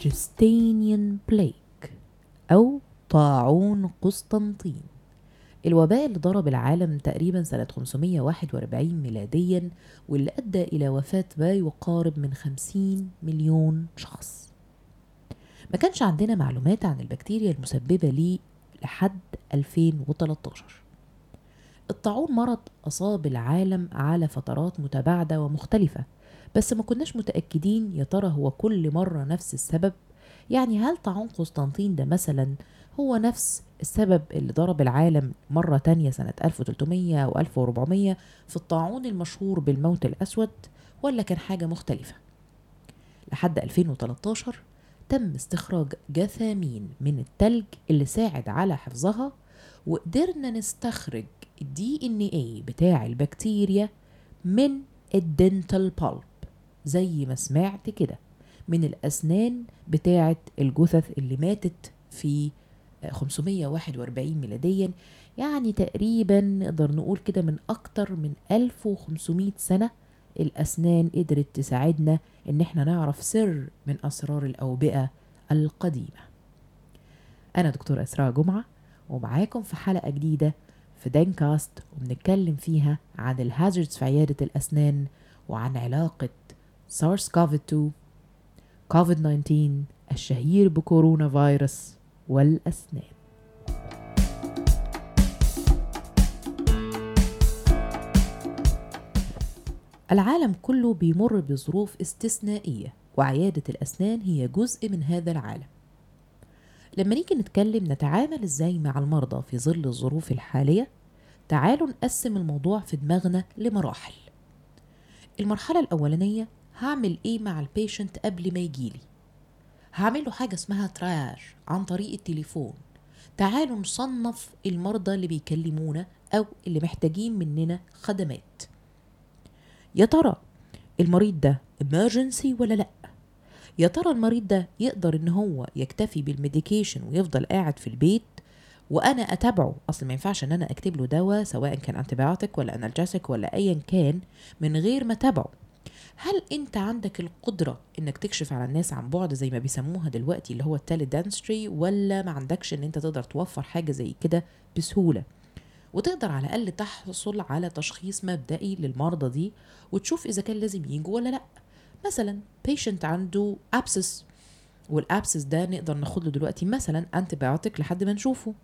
جستينيان بليك أو طاعون قسطنطين. الوباء اللي ضرب العالم تقريبا سنة 541 ميلاديا واللي أدى إلى وفاة ما يقارب من 50 مليون شخص. ما كانش عندنا معلومات عن البكتيريا المسببة ليه لحد 2013 الطاعون مرض أصاب العالم على فترات متباعدة ومختلفة بس ما كناش متأكدين يا ترى هو كل مرة نفس السبب؟ يعني هل طاعون قسطنطين ده مثلا هو نفس السبب اللي ضرب العالم مرة تانية سنة 1300 أو 1400 في الطاعون المشهور بالموت الأسود ولا كان حاجة مختلفة؟ لحد 2013 تم استخراج جثامين من التلج اللي ساعد على حفظها وقدرنا نستخرج ال DNA بتاع البكتيريا من ال dental pulp زي ما سمعت كده من الأسنان بتاعة الجثث اللي ماتت في 541 ميلاديا يعني تقريبا نقدر نقول كده من أكتر من 1500 سنة الأسنان قدرت تساعدنا إن إحنا نعرف سر من أسرار الأوبئة القديمة. أنا دكتور أسراء جمعة ومعاكم في حلقة جديدة في دانكاست وبنتكلم فيها عن ال hazards في عيادة الأسنان وعن علاقة سارس كوفيد 2 كوفيد 19 الشهير بكورونا فيروس والأسنان. العالم كله بيمر بظروف استثنائية وعيادة الأسنان هي جزء من هذا العالم. لما نيجي نتكلم نتعامل إزاي مع المرضى في ظل الظروف الحالية تعالوا نقسم الموضوع في دماغنا لمراحل. المرحلة الأولانية هعمل إيه مع البيشنت قبل ما يجيلي؟ هعمل له حاجة اسمها تراج عن طريق التليفون. تعالوا نصنف المرضى اللي بيكلمونا أو اللي محتاجين مننا خدمات. يا ترى المريض ده emergency ولا لأ؟ يا ترى المريض ده يقدر إن هو يكتفي بال medication ويفضل قاعد في البيت وأنا أتابعه؟ أصل ما ينفعش إن أنا أكتب له دواء سواء كان antibiotic ولا analgesic ولا ايا كان من غير ما أتابعه. هل انت عندك القدرة انك تكشف على الناس عن بعد زي ما بيسموها دلوقتي اللي هو ال teledentistry ولا ما عندكش ان انت تقدر توفر حاجة زي كده بسهولة؟ وتقدر على الأقل تحصل على تشخيص مبدئي للمرضى دي وتشوف إذا كان لازم يجوا ولا لأ. مثلا patient عنده abscess وال abscess ده نقدر ناخد له دلوقتي مثلا antibiotic لحد ما نشوفه.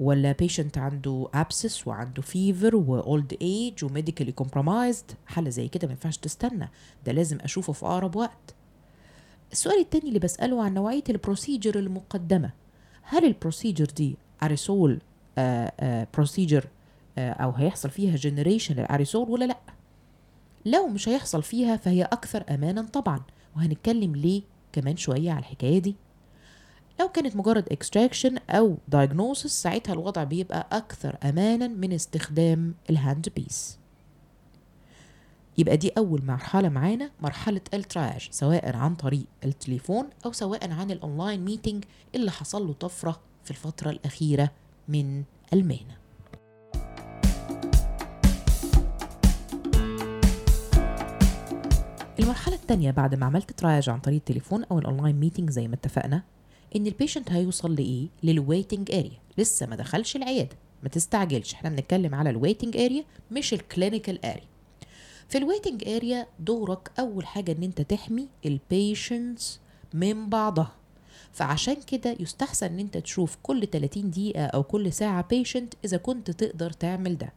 ولا patient عنده abscess وعنده fever و old age و medically compromised حالة زي كده ما ينفعش تستنى. ده لازم أشوفه في أقرب وقت. السؤال التاني اللي بسأله عن نوعية ال procedure المقدمة. هل ال procedure دي اريسول procedure أو هيحصل فيها generation لل aerosol ولا لأ؟ لو مش هيحصل فيها فهي أكثر امانا طبعا. وهنتكلم ليه كمان شوية على الحكاية دي؟ لو كانت مجرد extraction أو diagnosis ساعتها الوضع بيبقى أكثر امانا من استخدام ال handpiece يبقى دي أول مرحلة معانا مرحلة ال triage سواء عن طريق التليفون أو سواء عن ال online meeting اللي حصل له طفرة في الفترة الأخيرة من المهنة. المرحلة التانية بعد ما عملت triage عن طريق التليفون أو ال online meeting زي ما اتفقنا إن ال patient هيوصل لإيه؟ لل waiting area لسه ما دخلش العيادة. ما تستعجلش. إحنا بنتكلم على ال waiting area مش ال clinical area في ال waiting area دورك أول حاجة إن أنت تحمي ال patients من بعضها. فعشان كده يستحسن إن أنت تشوف كل 30 دقيقة أو كل ساعة patient إذا كنت تقدر تعمل ده.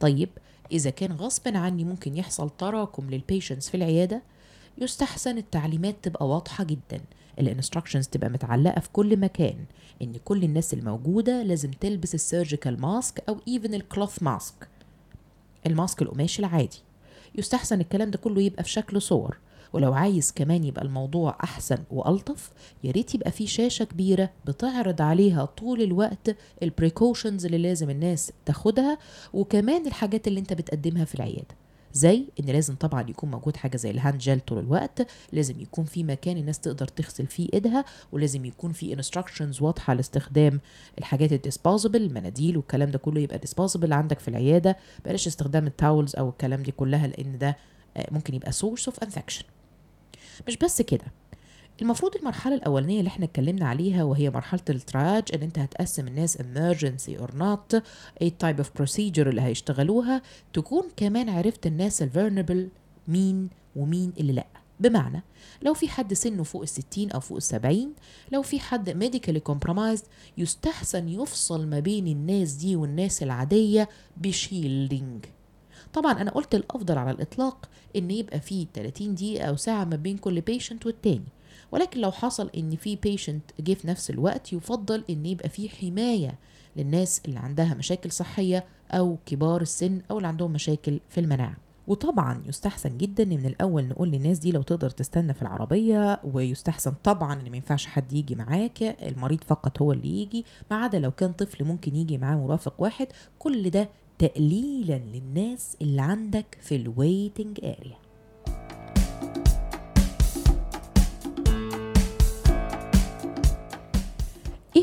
طيب إذا كان غصب عني ممكن يحصل تراكم لل patients في العيادة يستحسن التعليمات تبقى واضحة جدا. ال instructions تبقى متعلقة في كل مكان. إن كل الناس الموجودة لازم تلبس ال surgical mask أو even ال cloth mask ال mask القماش العادي. يستحسن الكلام ده كله يبقى في شكل صور. ولو عايز كمان يبقى الموضوع أحسن وألطف يا ريت يبقى في شاشة كبيرة بتعرض عليها طول الوقت ال precautions اللي لازم الناس تاخدها وكمان الحاجات اللي أنت بتقدمها في العيادة. زي إن لازم طبعا يكون موجود حاجة زي الهاند جel طول الوقت لازم يكون في مكان الناس تقدر تغسل فيه إيدها ولازم يكون في instructions واضحة لاستخدام الحاجات ال disposable المناديل والكلام ده كله يبقى disposable عندك في العيادة. بلاش استخدام ال towels أو الكلام دي كلها لأن ده ممكن يبقى source of infection مش بس كده. المفروض المرحلة الأولانية اللي إحنا اتكلمنا عليها وهي مرحلة ال triage إن أنت هتقسم الناس emergency or not إيه type of procedure اللي هيشتغلوها تكون كمان عرفت الناس ال vulnerable مين ومين اللي لأ. بمعنى لو في حد سنه فوق الستين أو فوق السبعين لو في حد medically compromised يستحسن يفصل ما بين الناس دي والناس العادية ب shielding طبعا أنا قلت الأفضل على الإطلاق إن يبقى في 30 دقيقة أو ساعة ما بين كل patient والتاني. ولكن لو حصل إن في patient جه في نفس الوقت يفضل إن يبقى في حماية للناس اللي عندها مشاكل صحية أو كبار السن أو اللي عندهم مشاكل في المناعة. وطبعا يستحسن جدا إن من الأول نقول للناس دي لو تقدر تستنى في العربية ويستحسن طبعا إن ما ينفعش حد يجي معاك المريض فقط هو اللي يجي ما عدا لو كان طفل ممكن يجي معاه مرافق واحد. كل ده تقليلا للناس اللي عندك في ال waiting area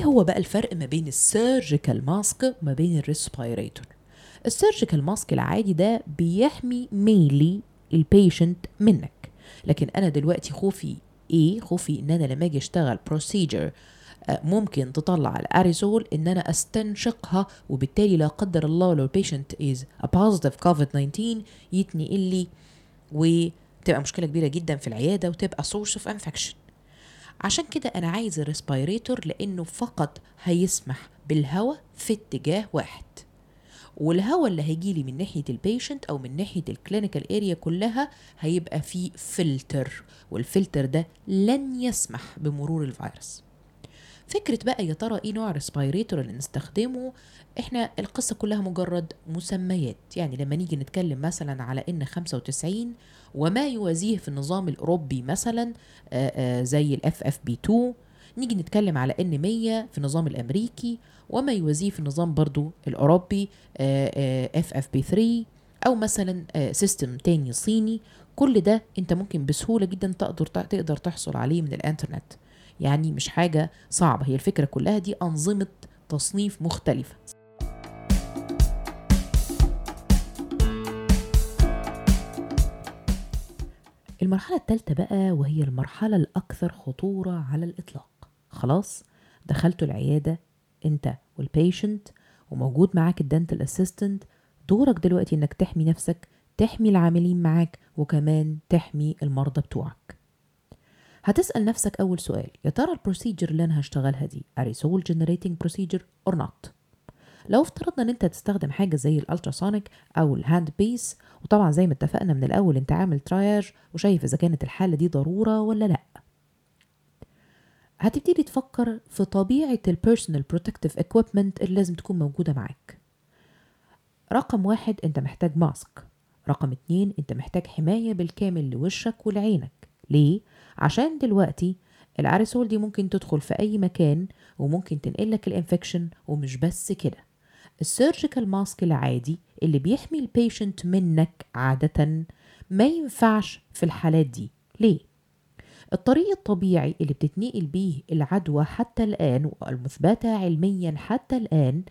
هو بقى الفرق ما بين ال surgical mask وما بين ال respirator ال surgical mask العادي ده بيحمي mainly ال patient منك. لكن أنا دلوقتي خوفي إيه؟ خوفي إن أنا لما أجي أشتغل procedure ممكن تطلع الاريزول إن أنا أستنشقها وبالتالي لا قدر الله لو ال patient is positive covid 19 يتنقل لي وتبقى مشكلة كبيرة جدا في العيادة وتبقى source of infection. عشان كده أنا عايز ال respirator لأنه فقط هيسمح بالهواء في اتجاه واحد. والهواء اللي هيجيلي من ناحية ال patient أو من ناحية ال clinical area كلها هيبقى فيه فلتر والفلتر ده لن يسمح بمرور الفيروس. فكرة بقى يا ترى إيه نوع ال respirator اللي نستخدمه؟ إحنا القصة كلها مجرد مسميات. يعني لما نيجي نتكلم مثلا على N 95 وما يوازيه في النظام الأوروبي مثلا آآ آآ زي ال FFP 2 نيجي نتكلم على N 100 في النظام الأمريكي وما يوازيه في النظام برضو الأوروبي FFP 3 أو مثلا system تاني صيني. كل ده أنت ممكن بسهولة جدا تقدر تقدر تحصل عليه من الإنترنت. يعني مش حاجة صعبة. هي الفكرة كلها دي أنظمة تصنيف مختلفة. المرحلة الثالثة بقى وهي المرحلة الأكثر خطورة على الإطلاق. خلاص؟ دخلتوا العيادة أنت وال patient وموجود معاك ال dental assistant دورك دلوقتي إنك تحمي نفسك تحمي العاملين معاك وكمان تحمي المرضى بتوعك. هتسأل نفسك أول سؤال يا ترى ال procedure اللي أنا هشتغلها دي aerosol generating procedure or not? لو افترضنا إن أنت تستخدم حاجة زي ال ultrasonic أو ال handpiece وطبعا زي ما اتفقنا من الأول أنت عامل triage وشايف إذا كانت الحالة دي ضرورة ولا لأ. هتبتدي تفكر في طبيعة ال personal protective equipment اللي لازم تكون موجودة معاك. رقم واحد أنت محتاج mask رقم اتنين أنت محتاج حماية بالكامل لوشك ولعينك. ليه؟ عشان دلوقتي العرسول دي ممكن تدخل في أي مكان وممكن تنقلك ال infection ومش بس كده. ال surgical mask العادي اللي بيحمي ال patient منك عادة ما ينفعش في الحالات دي ليه؟ الطريق الطبيعي اللي بتتنقل بيه العدوى حتى الآن والمثبتة علميا حتى الآن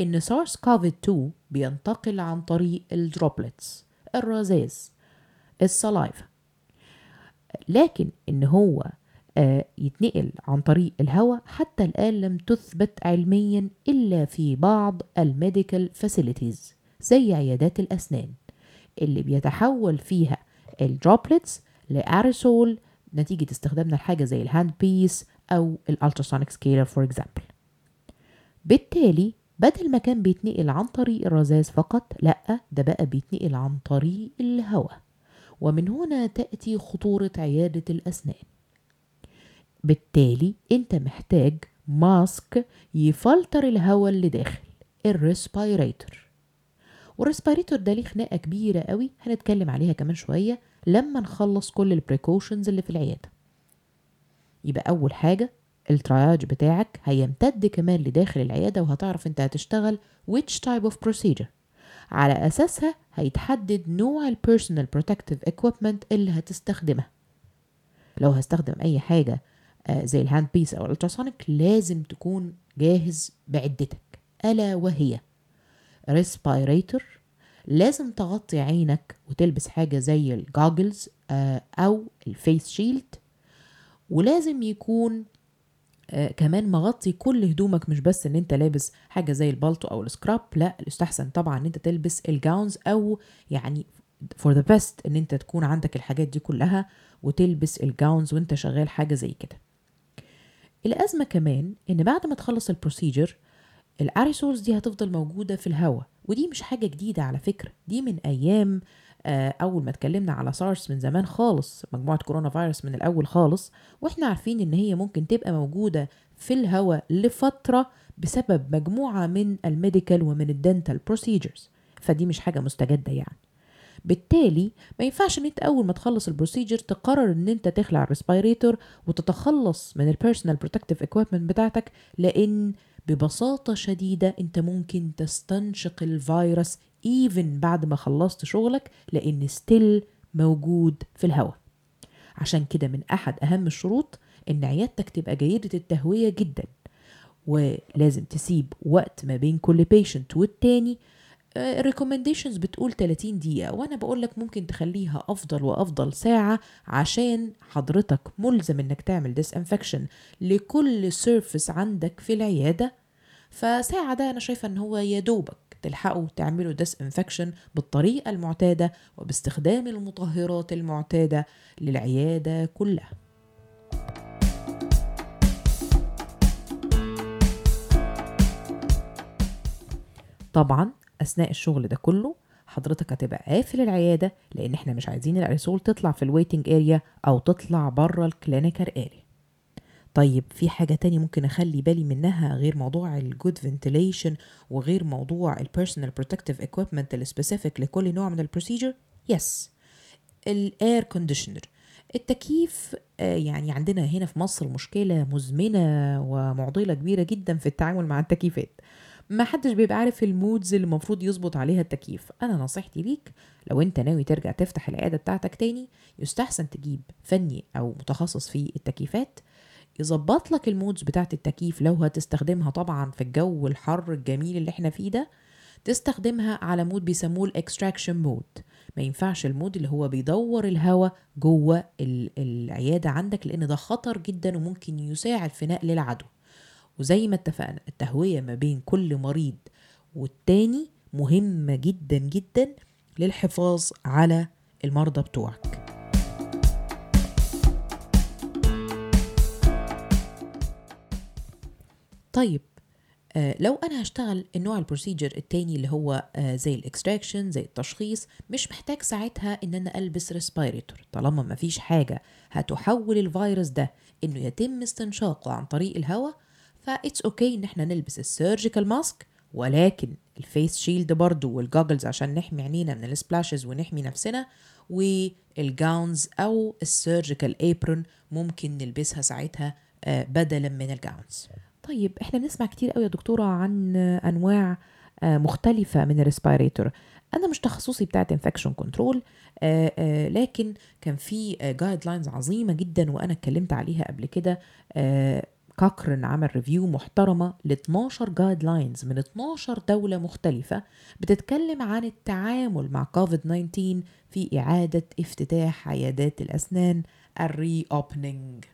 إن سارس كوفيد 2 بينتقل عن طريق ال droplets الرذاذ ال saliva لكن إن هو يتنقل عن طريق الهواء حتى الآن لم تثبت علميا إلا في بعض ال medical facilities زي عيادات الأسنان اللي بيتحول فيها ال droplets ل aerosol نتيجة استخدامنا لحاجة زي ال handpiece أو ال ultrasonic scaler for example بالتالي بدل ما كان بيتنقل عن طريق الرذاذ فقط لأ ده بقى بيتنقل عن طريق الهواء ومن هنا تأتي خطورة عيادة الأسنان. بالتالي انت محتاج mask يفلتر الهواء اللي داخل ال respirator. وال respirator ده ليه خناقة كبيرة قوي هنتكلم عليها كمان شوية لما نخلص كل ال precautions اللي في العيادة. يبقى أول حاجة ال triage بتاعك هيمتد كمان لداخل العيادة وهتعرف انت هتشتغل which type of procedure. على أساسها هيتحدد نوع ال personal protective equipment اللي هتستخدمها. لو هستخدم أي حاجة زي ال handpiece أو ال ultrasonic لازم تكون جاهز بعدتك ألا وهي. respirator لازم تغطي عينك وتلبس حاجة زي ال goggles أو ال face shield. ولازم يكون آه كمان مغطي كل هدومك مش بس إن أنت لابس حاجة زي البالتو أو ال scrub لا الاستحسن طبعا إن أنت تلبس ال gowns أو يعني for the best إن أنت تكون عندك الحاجات دي كلها وتلبس ال gowns وأنت شغال حاجة زي كده. لازم كمان إن بعد ما تخلص ال procedure ال aerosols دي هتفضل موجودة في الهواء ودي مش حاجة جديدة على فكرة دي من أيام آه، أول ما اتكلمنا على سارس من زمان خالص مجموعة corona virus من الأول خالص وإحنا عارفين إن هي ممكن تبقى موجودة في الهواء لفترة بسبب مجموعة من ال medical ومن ال dental procedures فدي مش حاجة مستجدة يعني. بالتالي ما ينفعش إن أنت أول ما تخلص ال procedure تقرر إن أنت تخلع ال respirator وتتخلص من ال personal protective equipment بتاعتك لأن ببساطة شديدة أنت ممكن تستنشق الفيروس even بعد ما خلصت شغلك لأن still موجود في الهواء. عشان كده من أحد أهم الشروط إن عيادتك تبقى جيدة التهوية جدا ولازم تسيب وقت ما بين كل patient والتاني ال recommendations بتقول 30 دقيقة وأنا بقول لك ممكن تخليها أفضل وأفضل ساعة عشان حضرتك ملزم إنك تعمل disinfection لكل surface عندك في العيادة. فساعة ده أنا شايفة إن هو يا دوبك تلحقوا تعملوا disinfection بالطريقة المعتادة وباستخدام المطهرات المعتادة للعيادة كلها. طبعا أثناء الشغل ده كله حضرتك هتبقى قافل العيادة لأن إحنا مش عايزين الاريسول تطلع في ال waiting area أو تطلع بره ال clinical area طيب في حاجة تاني ممكن أخلي بالي منها غير موضوع ال good ventilation وغير موضوع ال personal protective equipment ال specific لكل نوع من ال procedure yes ال air conditioner التكييف آه، يعني عندنا هنا في مصر مشكلة مزمنة ومعضلة كبيرة جدا في التعامل مع التكييفات. ما حدش بيبقى عارف ال modes اللي المفروض يظبط عليها التكييف. أنا نصيحتي ليك لو أنت ناوي ترجع تفتح العيادة بتاعتك تاني يستحسن تجيب فني أو متخصص في التكييفات. يظبط لك ال modes بتاعت التكييف لو هتستخدمها طبعا في الجو الحر الجميل اللي إحنا فيه ده تستخدمها على mode بيسموه ال extraction mode ما ينفعش ال mode اللي هو بيدور الهواء جوه العيادة عندك لأن ده خطر جدا وممكن يساعد في نقل العدوى وزي ما اتفقنا التهوية ما بين كل مريض والتاني مهمة جدا جدا للحفاظ على المرضى بتوعك. طيب آه لو أنا هشتغل النوع ال procedure التاني اللي هو آه زي ال extraction زي التشخيص مش محتاج ساعتها إن أنا ألبس respirator طالما مفيش حاجة هتحول الفيروس ده إنه يتم استنشاقه عن طريق الهواء ف it's okay إن إحنا نلبس ال surgical mask ولكن ال face shield برضو وال goggles عشان نحمي عينينا من ال splashes ونحمي نفسنا وال gowns أو ال surgical apron ممكن نلبسها ساعتها آه، بدلا من ال gowns طيب إحنا بنسمع كتير قوي يا دكتورة عن أنواع آه، مختلفة من ال respirator أنا مش تخصصي بتاعت infection control لكن كان في guidelines عظيمة جدا وأنا اتكلمت عليها قبل كده آه، Cochrane عمل review محترمة ل 12 guidelines من 12 دولة مختلفة بتتكلم عن التعامل مع كوفيد 19 في إعادة افتتاح عيادات الأسنان ال reopening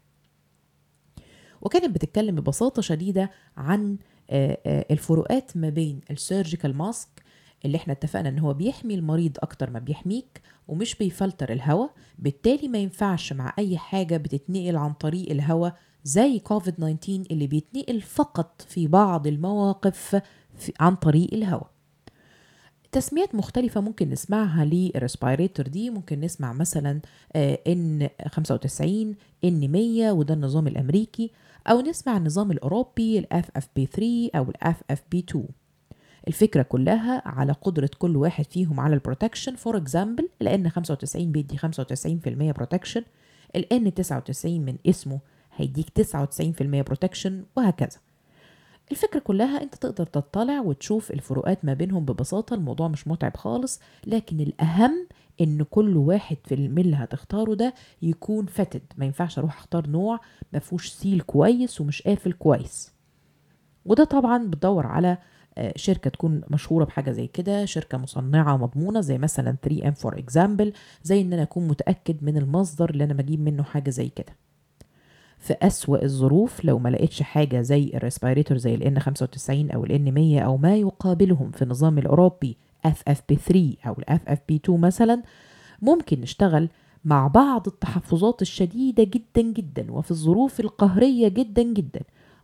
وكانت بتتكلم ببساطة شديدة عن آه، آه، الفروقات ما بين ال surgical mask اللي إحنا اتفقنا إن هو بيحمي المريض أكتر ما بيحميك ومش بيفلتر الهواء بالتالي ما ينفعش مع أي حاجة بتتنقل عن طريق الهواء زي كوفيد 19 اللي بيتنقل فقط في بعض المواقف في عن طريق الهواء. تسميات مختلفة ممكن نسمعها لل respirator دي ممكن نسمع مثلا N95 N100 وده النظام الأمريكي أو نسمع النظام الأوروبي ال FFP3 أو ال FFP2 الفكرة كلها على قدرة كل واحد فيهم على ال protection for example ال N95 بيدي 95% protection ال N99 من اسمه هيديك 99% protection وهكذا. الفكرة كلها انت تقدر تطلع وتشوف الفروقات ما بينهم ببساطة الموضوع مش متعب خالص لكن الأهم إن كل واحد في اللي هتختاره ده يكون fitted ما ينفعش أروح أختار نوع ما فيهوش seal كويس ومش قافل كويس. وده طبعا بتدور على آه، شركة تكون مشهورة بحاجة زي كده شركة مصنعة مضمونة زي مثلا 3M for example زي إن أنا أكون متأكد من المصدر اللي أنا بجيب منه حاجة زي كده. في أسوأ الظروف لو ما لقيتش حاجة زي الريسبيريتور زي ال N95 أو ال N100 أو ما يقابلهم في النظام الأوروبي FFP3 أو ال FFP2 مثلا ممكن نشتغل مع بعض التحفظات الشديدة جدا جدا وفي الظروف القهرية جدا جدا.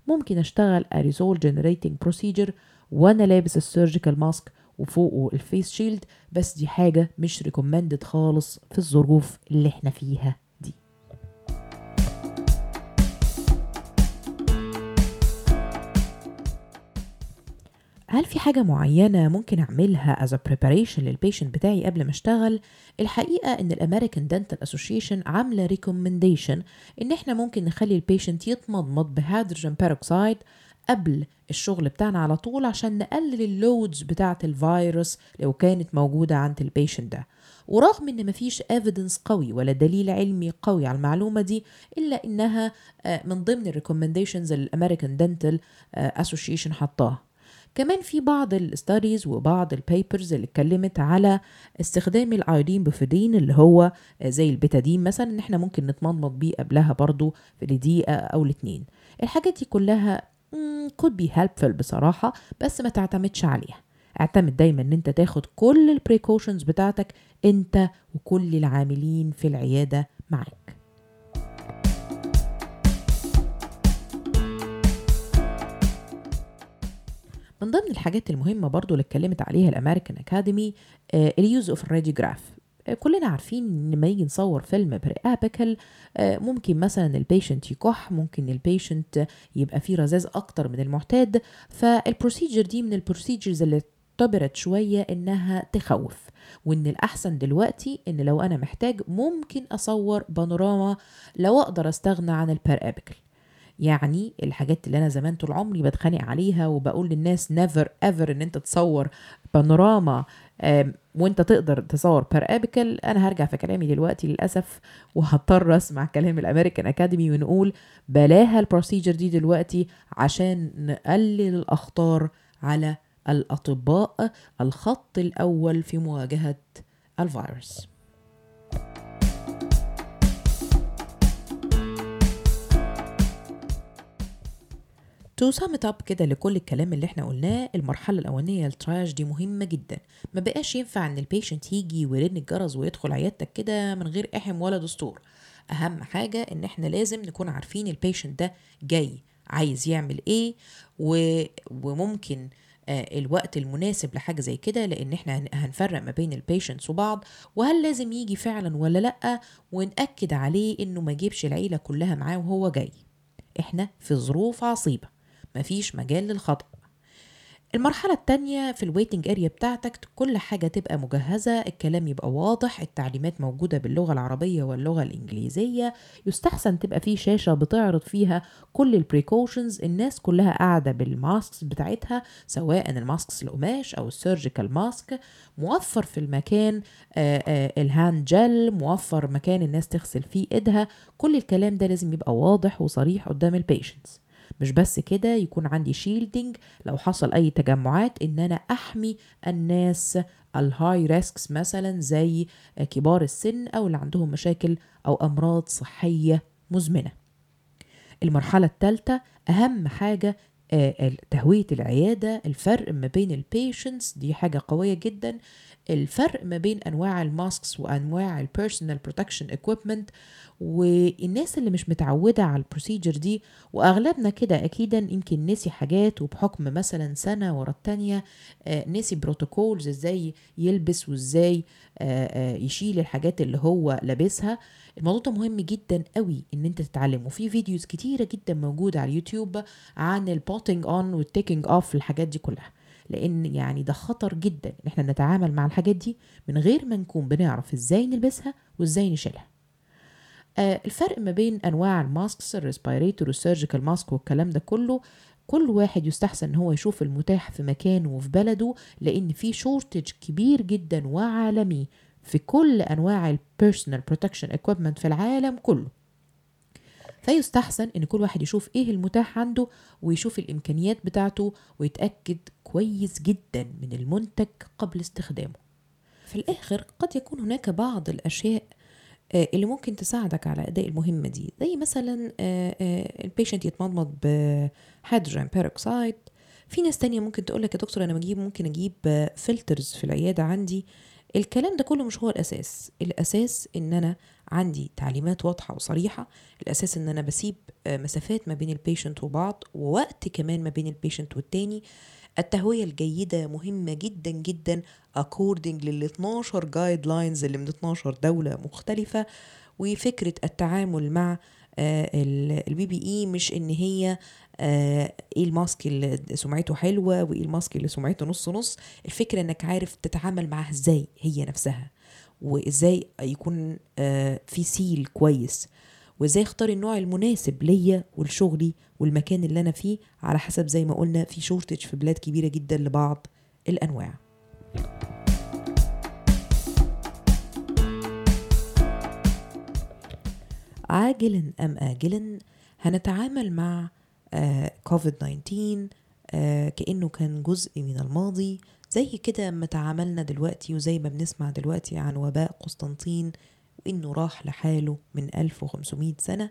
ممكن أشتغل aerosol generating procedure وأنا لابس ال surgical mask وفوقه ال face shield بس دي حاجة مش recommended خالص في الظروف اللي إحنا فيها. هل في حاجة معينة ممكن أعملها as a preparation لل patient بتاعي قبل ما أشتغل؟ الحقيقة إن ال American Dental Association عاملة recommendation إن إحنا ممكن نخلي ال patient يتمضمض ب hydrogen peroxide قبل الشغل بتاعنا على طول عشان نقلل ال loads بتاعة الفيروس لو كانت موجودة عند ال patient ده ورغم إن مفيش evidence قوي ولا دليل علمي قوي على المعلومة دي إلا إنها من ضمن ال recommendations ال American Dental Association حطاها كمان في بعض ال studies وبعض ال papers اللي اتكلمت على استخدام ال iodine povidone اللي هو زي البيتادين مثلا إن إحنا ممكن نتمضمض بيه قبلها برضو في دقيقة أو الاتنين. الحاجات دي كلها could be helpful بصراحة بس ما تعتمدش عليها. اعتمد دايما إن أنت تاخد كل البريكوشنز بتاعتك أنت وكل العاملين في العيادة معاك. من ضمن الحاجات المهمة برضو اللي اتكلمت عليها الأمريكان أكاديمي ال use of ال radiograph كلنا عارفين إن لما يجي نصور فيلم periapical ممكن مثلا ال patient يكح ممكن ال patient يبقى فيه رذاذ أكتر من المعتاد. فال procedure دي من ال procedures اللي اعتبرت شوية إنها تخوف وإن الأحسن دلوقتي إن لو أنا محتاج ممكن أصور بانوراما لو أقدر أستغنى عن ال periapical يعني الحاجات اللي أنا زمان طول عمري بتخانق عليها وبقول للناس never ever إن أنت تصور بانوراما وأنت تقدر تصور periapical أنا هرجع في كلامي دلوقتي للأسف وهضطر أسمع كلام ال American Academy ونقول بلاها ال procedure دي دلوقتي عشان نقلل الأخطار على الأطباء الخط الأول في مواجهة الفيروس. to sum up كده لكل الكلام اللي إحنا قلناه المرحلة الأولانية ال triage دي مهمة جدا. ما بقاش ينفع إن ال patient يجي ويرن الجرس ويدخل عيادتك كده من غير أحم ولا دستور. أهم حاجة إن إحنا لازم نكون عارفين ال patient ده جاي عايز يعمل إيه و... وممكن آه الوقت المناسب لحاجة زي كده لأن إحنا هنفرق ما بين ال patients وبعض. وهل لازم يجي فعلا ولا لأ؟ ونأكد عليه إنه ما يجيبش العيلة كلها معاه وهو جاي. إحنا في ظروف عصيبة. مفيش مجال للخطأ. المرحلة التانية في ال waiting area بتاعتك كل حاجة تبقى مجهزة الكلام يبقى واضح التعليمات موجودة باللغة العربية واللغة الإنجليزية يستحسن تبقى في شاشة بتعرض فيها كل ال precautions الناس كلها قاعدة بال masks بتاعتها سواء ال masks القماش أو ال surgical mask موفر في المكان ال hand gel موفر مكان الناس تغسل فيه إيدها كل الكلام ده لازم يبقى واضح وصريح قدام ال patients مش بس كده يكون عندي shielding لو حصل أي تجمعات إن أنا أحمي الناس ال high risks مثلا زي كبار السن أو اللي عندهم مشاكل أو أمراض صحية مزمنة. المرحلة الثالثه أهم حاجة تهوية العيادة الفرق ما بين ال patients دي حاجة قوية جدا. الفرق ما بين أنواع ال masks وأنواع ال personal protection equipment والناس اللي مش متعودة على ال procedure دي وأغلبنا كده أكيدا يمكن نسي حاجات وبحكم مثلا سنة ورا التانية آه نسي protocols إزاي يلبس وإزاي آه آه يشيل الحاجات اللي هو لابسها. الموضوع ده مهم جدا قوي إن أنت تتعلم. وفي videos كتيرة جدا موجودة على اليوتيوب عن ال putting on وال taking off الحاجات دي كلها. لأن يعني ده خطر جدا إن إحنا نتعامل مع الحاجات دي من غير ما نكون بنعرف إزاي نلبسها وإزاي نشيلها. آه الفرق ما بين أنواع ال masks ال respirator وال surgical mask والكلام ده كله كل واحد يستحسن إن هو يشوف المتاح في مكانه وفي بلده لأن في shortage كبير جدا وعالمي في كل أنواع ال personal protection equipment في العالم كله. فيستحسن إن كل واحد يشوف إيه المتاح عنده ويشوف الإمكانيات بتاعته ويتأكد كويس جدا من المنتج قبل استخدامه. في الآخر قد يكون هناك بعض الأشياء آه، اللي ممكن تساعدك على أداء المهمة دي. زي مثلا ال patient يتمضمض ب hydrogen peroxide في ناس تانية ممكن تقول لك يا دكتور أنا بجيب ممكن أجيب filters في العيادة عندي. الكلام ده كله مش هو الأساس. الأساس إن أنا عندي تعليمات واضحة وصريحة الأساس إن أنا بسيب آه، مسافات ما بين ال patient وبعض ووقت كمان ما بين ال patient والتاني. التهوية الجيدة مهمة جدا جدا according لل 12 guidelines اللي من 12 دولة مختلفة وفكرة التعامل مع ال PPE مش إن هي آه، إيه ال mask اللي سمعته حلوة وإيه ال mask اللي سمعته نص نص. الفكرة إنك عارف تتعامل معاها إزاي هي نفسها. وإزاي يكون آه، في seal كويس وإزاي أختار النوع المناسب ليا ولشغلي والمكان اللي أنا فيه على حسب زي ما قلنا في شورتج في بلاد كبيرة جدا لبعض الأنواع. عاجلا أم اجلا هنتعامل مع كوفيد 19 آه كأنه كان جزء من الماضي زي كده ما تعاملنا دلوقتي وزي ما بنسمع دلوقتي عن وباء قسطنطين وإنه راح لحاله من 1500 سنة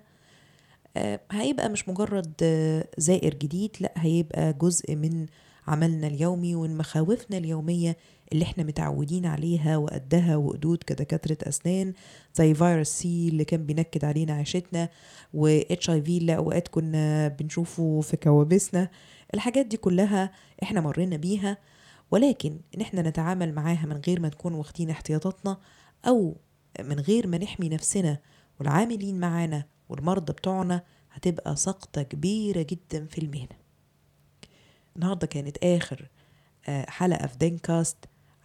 آه هيبقى مش مجرد آه زائر جديد لأ هيبقى جزء من عملنا اليومي ومن مخاوفنا اليومية اللي إحنا متعودين عليها وقدها وقدود كدكاترة أسنان زي فيروس C اللي كان بينكد علينا عيشتنا و HIV اللي أوقات كنا بنشوفه في كوابيسنا. الحاجات دي كلها إحنا مرينا بيها ولكن إن إحنا نتعامل معاها من غير ما نكون واخدين احتياطاتنا أو من غير ما نحمي نفسنا والعاملين معانا والمرضى بتوعنا هتبقى سقطة كبيرة جدا في المهنة. النهاردة كانت آخر حلقة في دينكاست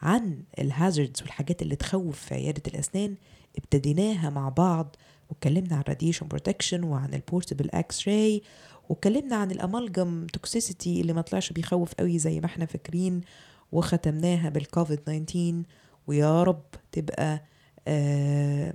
عن ال hazards والحاجات اللي تخوف في عيادة الأسنان. ابتديناها مع بعض واتكلمنا عن radiation protection وعن ال portable x-ray واتكلمنا عن ال amalgam toxicity اللي ما طلعش بيخوف قوي زي ما إحنا فاكرين وختمناها بالكوفيد 19 ويا رب تبقى آه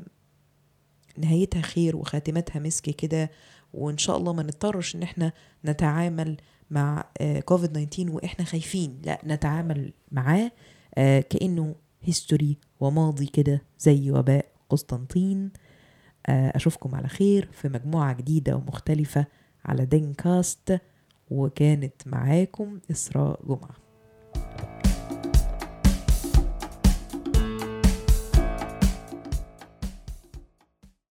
نهايتها خير وخاتمتها مسك كده. وإن شاء الله ما نضطرش إن إحنا نتعامل مع آه كوفيد 19 وإحنا خايفين. لا نتعامل معاه آه كأنه history وماضي كده زي وباء قسطنطين. أشوفكم على خير في مجموعة جديدة ومختلفة. على دينكاست وكانت معاكم إسراء جمعة.